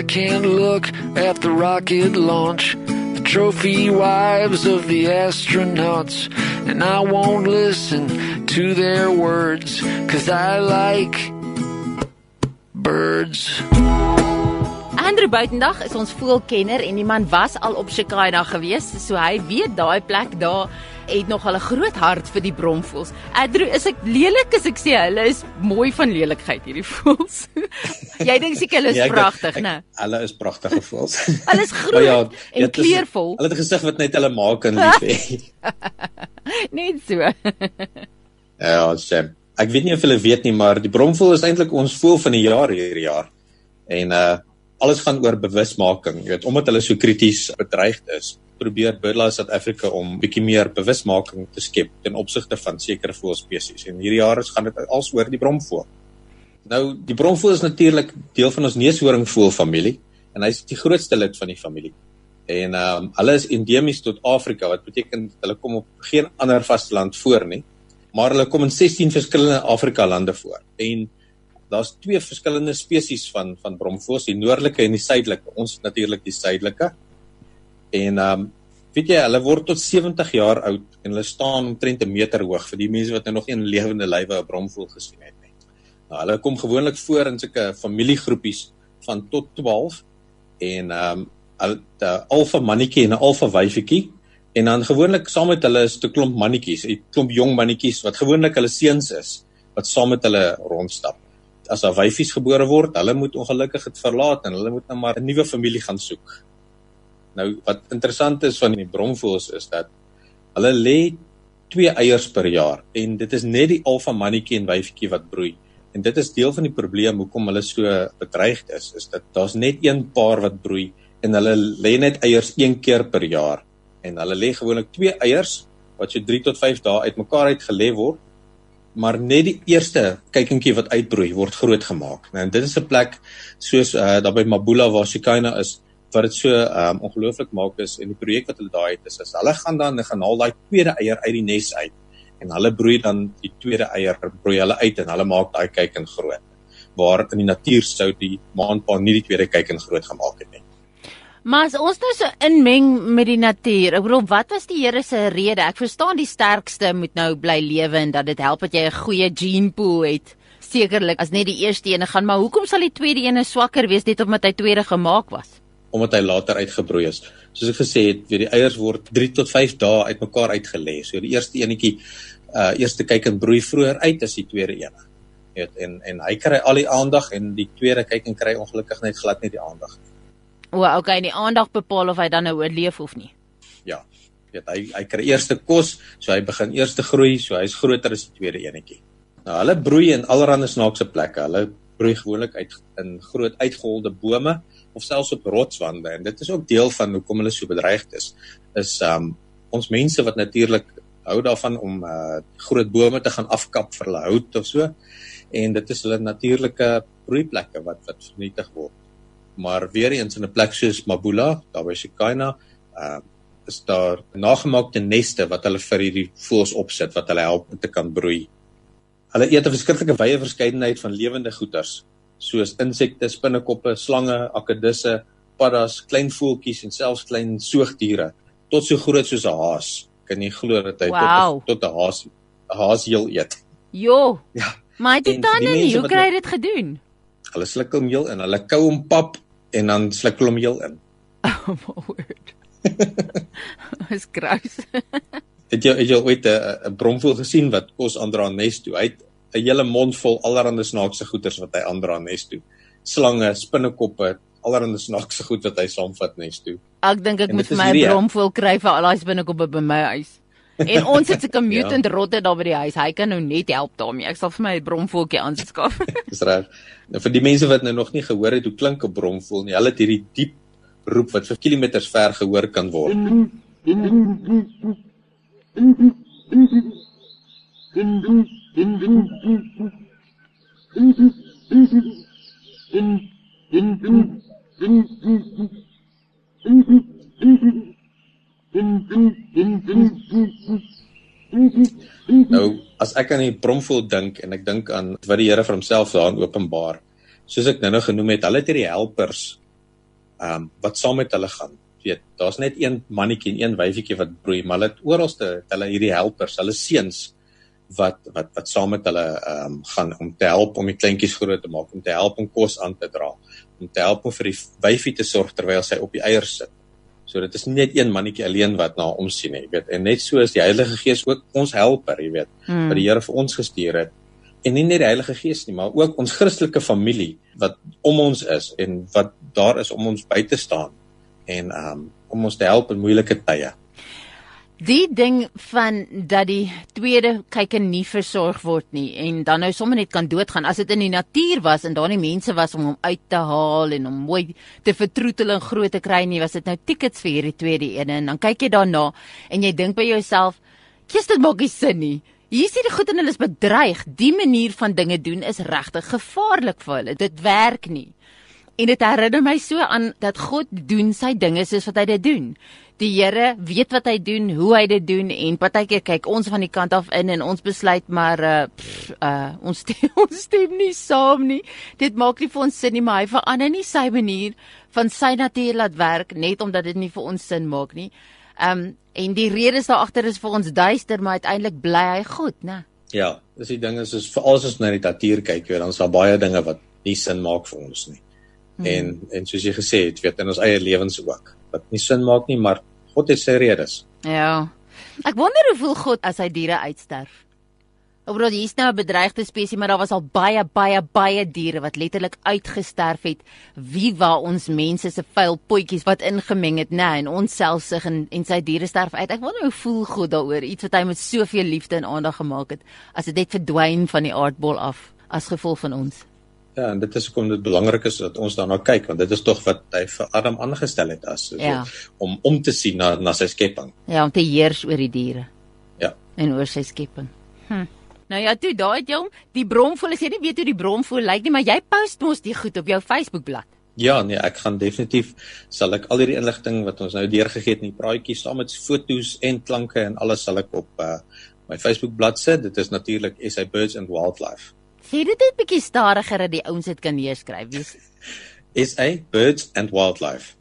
I can't look at the rocket launch, the trophy wives of the astronauts, and I won't listen to their words, cause I like birds. Andrew Buitendag is ons voelkenner en die man was al op Shikaina gewees, so hy weet daai plek daar het nog al 'n groot hart vir die bromvoels. Andrew, is ek lelik as ek sê hulle is mooi van lelikheid hierdie voels? Jy dink seker hulle is Nee, ek- pragtig, né? Hulle is pragtige voels. Hulle is groot ja, en is- kleurvol. Hulle het 'n gesig wat net hulle maak en lief hê. Net so. Ja, Sam. Ek weet nie of julle weet nie, maar die bromvoël is eintlik ons voël van die jaar hierdie jaar. En uh alles gaan oor bewusmaking. Jy weet, omdat hulle so krities bedreigd is, probeer BirdLife South Africa om bietjie meer bewusmaking te skep ten opsigte van sekere voëlspesies. En hierdie jaar is gaan dit als oor die bromvoël. Nou, die bromvoël is natuurlik deel van ons neushoringvoël familie en hy's die grootste lid van die familie. En ehm um, hulle is endemies tot Afrika wat beteken hulle kom op geen ander vasteland voor nie maar hulle kom in 16 verskillende Afrika lande voor. En daar's twee verskillende spesies van van bromvoëls, die noordelike en die suidelike. Ons natuurlik die suidelike. En ehm um, weet jy, hulle word tot 70 jaar oud en hulle staan omtrent 'n meter hoog vir die mense wat nou nog nie in lewende lywe 'n bromvoël gesien het nie. Nou hulle kom gewoonlik voor in sulke familiegroepies van tot 12 en ehm um, 'n alfa mannetjie en 'n alfa wyfietjie En dan gewoonlik saam met hulle is 'n klomp mannetjies, 'n klomp jong mannetjies wat gewoonlik hulle seuns is wat saam met hulle rondstap. As daar wyfies gebore word, hulle moet ongelukkig dit verlaat en hulle moet nou maar 'n nuwe familie gaan soek. Nou wat interessant is van die bromvoëls is dat hulle lê twee eiers per jaar en dit is net die alfa mannetjie en wyfietjie wat broei. En dit is deel van die probleem hoekom hulle so bedreigd is, is dat daar's net een paar wat broei en hulle lê net eiers een keer per jaar en hulle lê gewoonlik twee eiers wat so 3 tot 5 dae uitmekaar uit gelê word maar net die eerste kykentjie wat uitbroei word groot gemaak. Nou en dit is 'n plek soos uh, daar by Mabula waar Shikaina is wat dit so um, ongelooflik maak is en die projek wat hulle daai het is, is hulle gaan dan gaan haal daai tweede eier uit die nes uit en hulle broei dan die tweede eier broei hulle uit en hulle maak daai kyken groot. Waar in die natuur sou die maanpa nie die tweede kyken groot gemaak het nie. Maar as ons nou so inmeng met die natuur, ek bedoel, wat was die Here se rede? Ek verstaan die sterkste moet nou bly lewe en dat dit help dat jy 'n goeie gene pool het. Sekerlik as net die eerste ene gaan, maar hoekom sal die tweede ene swakker wees net omdat hy tweede gemaak was? Omdat hy later uitgebroei is. Soos ek gesê het, weet die eiers word 3 tot 5 dae uitmekaar uitgelê. So die eerste enetjie uh eerste kyk en broei vroeër uit as die tweede een. Weet en en hy kry al die aandag en die tweede kyk en kry ongelukkig net glad nie die aandag nie. O, okay, die aandag bepaal of hy dan nou oorleef of nie. Ja. Weet hy hy kry eerste kos, so hy begin eers te groei, so hy's groter as die tweede enetjie. Nou hulle broei in allerlei snaakse plekke. Hulle broei gewoonlik uit in groot uitgeholde bome of selfs op rotswande en dit is ook deel van hoekom hulle so bedreigd is. Is um ons mense wat natuurlik hou daarvan om uh groot bome te gaan afkap vir hulle hout of so en dit is hulle natuurlike broeiplekke wat wat vernietig word. Maar weer eens in 'n plek soos Mabula, daar by Shikaina, uh is daar nagemaakte neste wat hulle vir hierdie voëls opsit wat hulle help om te kan broei. Hulle eet 'n verskriklike wye verskeidenheid van lewende goeters soos insekte, spinnekoppe, slange, akedisse, paddas, klein voeltjies en selfs klein soogdiere tot so groot soos 'n haas. Kan jy glo dat hy Wow. tot tot 'n haas 'n haasjeel eet? Jo. Ja. Maar hy het dan nie. Hoe kry hy dit gedoen? Hulle sluk hom heel in. Hulle kou hom pap en dan sluk hulle hom heel in. Oh my word. Is grous. Het jy het jy ooit 'n 'n bromvoël gesien wat kos aandra aan nes toe? Hy het 'n hele mond vol allerlei snaakse goeters wat hy aandra aan nes toe. Slange, spinnekoppe, allerlei snaakse goed wat hy saamvat nes toe. Ek dink ek En moet vir my 'n hè? bromvoël kry vir al daai binnekoppe by my huis. En ons het 'n mutant ja. rotte daar by die huis. Hy kan nou net help daarmee. Ek sal vir my 'n bromvoeltjie aanskaf. Dis reg. Nou vir die mense wat nou nog nie gehoor het hoe klink 'n bromvoël nie, hulle het hierdie diep roep wat vir kilometers ver gehoor kan word. Nou, as ek aan die bromvoël dink en ek dink aan wat die Here vir homself daarin openbaar, soos ek nou-nou genoem het, hulle het hierdie helpers ehm um, wat saam met hulle gaan. Jy weet, daar's net een mannetjie en een wyfietjie wat broei, maar hulle het oralste hulle hierdie helpers, hulle seuns wat wat wat saam met hulle ehm um, gaan om te help om die kleintjies groot te maak, om te help om kos aan te dra, om te help om vir die wyfie te sorg terwyl sy op die eiers sit. So dit is nie net een mannetjie alleen wat na hom sien nie, jy weet. En net so is die Heilige Gees ook ons helper, jy weet, hmm. wat die Here vir ons gestuur het. En nie net die Heilige Gees nie, maar ook ons Christelike familie wat om ons is en wat daar is om ons by te staan en um om ons te help in moeilike tye. Die ding van dat die tweede kyker nie versorg word nie en dan nou sommer net kan doodgaan as dit in die natuur was en daar nie mense was om hom uit te haal en hom mooi te vertroetel en groot te kry nie was dit nou tickets vir hierdie tweede ene en dan kyk jy daarna en jy dink by jouself kies dit maak nie sin nie Hier is die goed en hulle is bedreig. Die manier van dinge doen is regtig gevaarlik vir hulle. Dit werk nie. En dit herinner my so aan dat God doen sy dinge soos wat hy dit doen. Die Here weet wat hy doen, hoe hy dit doen en partykeer kyk ons van die kant af in en ons besluit maar uh, pff, uh ons stem, ons stem nie saam nie. Dit maak nie vir ons sin nie, maar hy verander nie sy manier van sy natuur laat werk net omdat dit nie vir ons sin maak nie. Um en die redes daar agter is vir ons duister, maar uiteindelik bly hy goed, né? Ja, dis die ding is soos vir alles as ons na die natuur kyk, weet dan is daar baie dinge wat nie sin maak vir ons nie. Hmm. En en soos jy gesê het, weet in ons eie lewens ook wat nie sin maak nie, maar God het sy redes. Ja. Ek wonder hoe voel God as hy diere uitsterf. Oor hier's nou 'n bedreigde spesies, maar daar was al baie baie baie diere wat letterlik uitgesterf het. Wie waar ons mense se vuil potjies wat ingemeng het, nê, en ons selfsug en en sy diere sterf uit. Ek wonder hoe voel God daaroor, iets wat hy met soveel liefde en aandag gemaak het, as dit net verdwyn van die aardbol af as gevolg van ons. Ja, en dit is hoekom dit belangrik is dat ons daarna kyk want dit is tog wat hy vir Adam aangestel het as so, ja. om om te sien na na sy skepping. Ja, om te heers oor die diere. Ja. En oor sy skepping. Hm. Nou ja, toe daai het jy hom die bromvoël, as jy nie weet hoe die bromvoël lyk nie, maar jy post mos die goed op jou Facebookblad. Ja, nee, ek gaan definitief sal ek al hierdie inligting wat ons nou deurgegee het in die praatjie saam met fotos en klanke en alles sal ek op uh, my Facebookblad sit. Dit is natuurlik SA Birds and Wildlife. Sê dit net bietjie stadiger dat die ouens dit kan neerskryf. Wie SA Birds and Wildlife.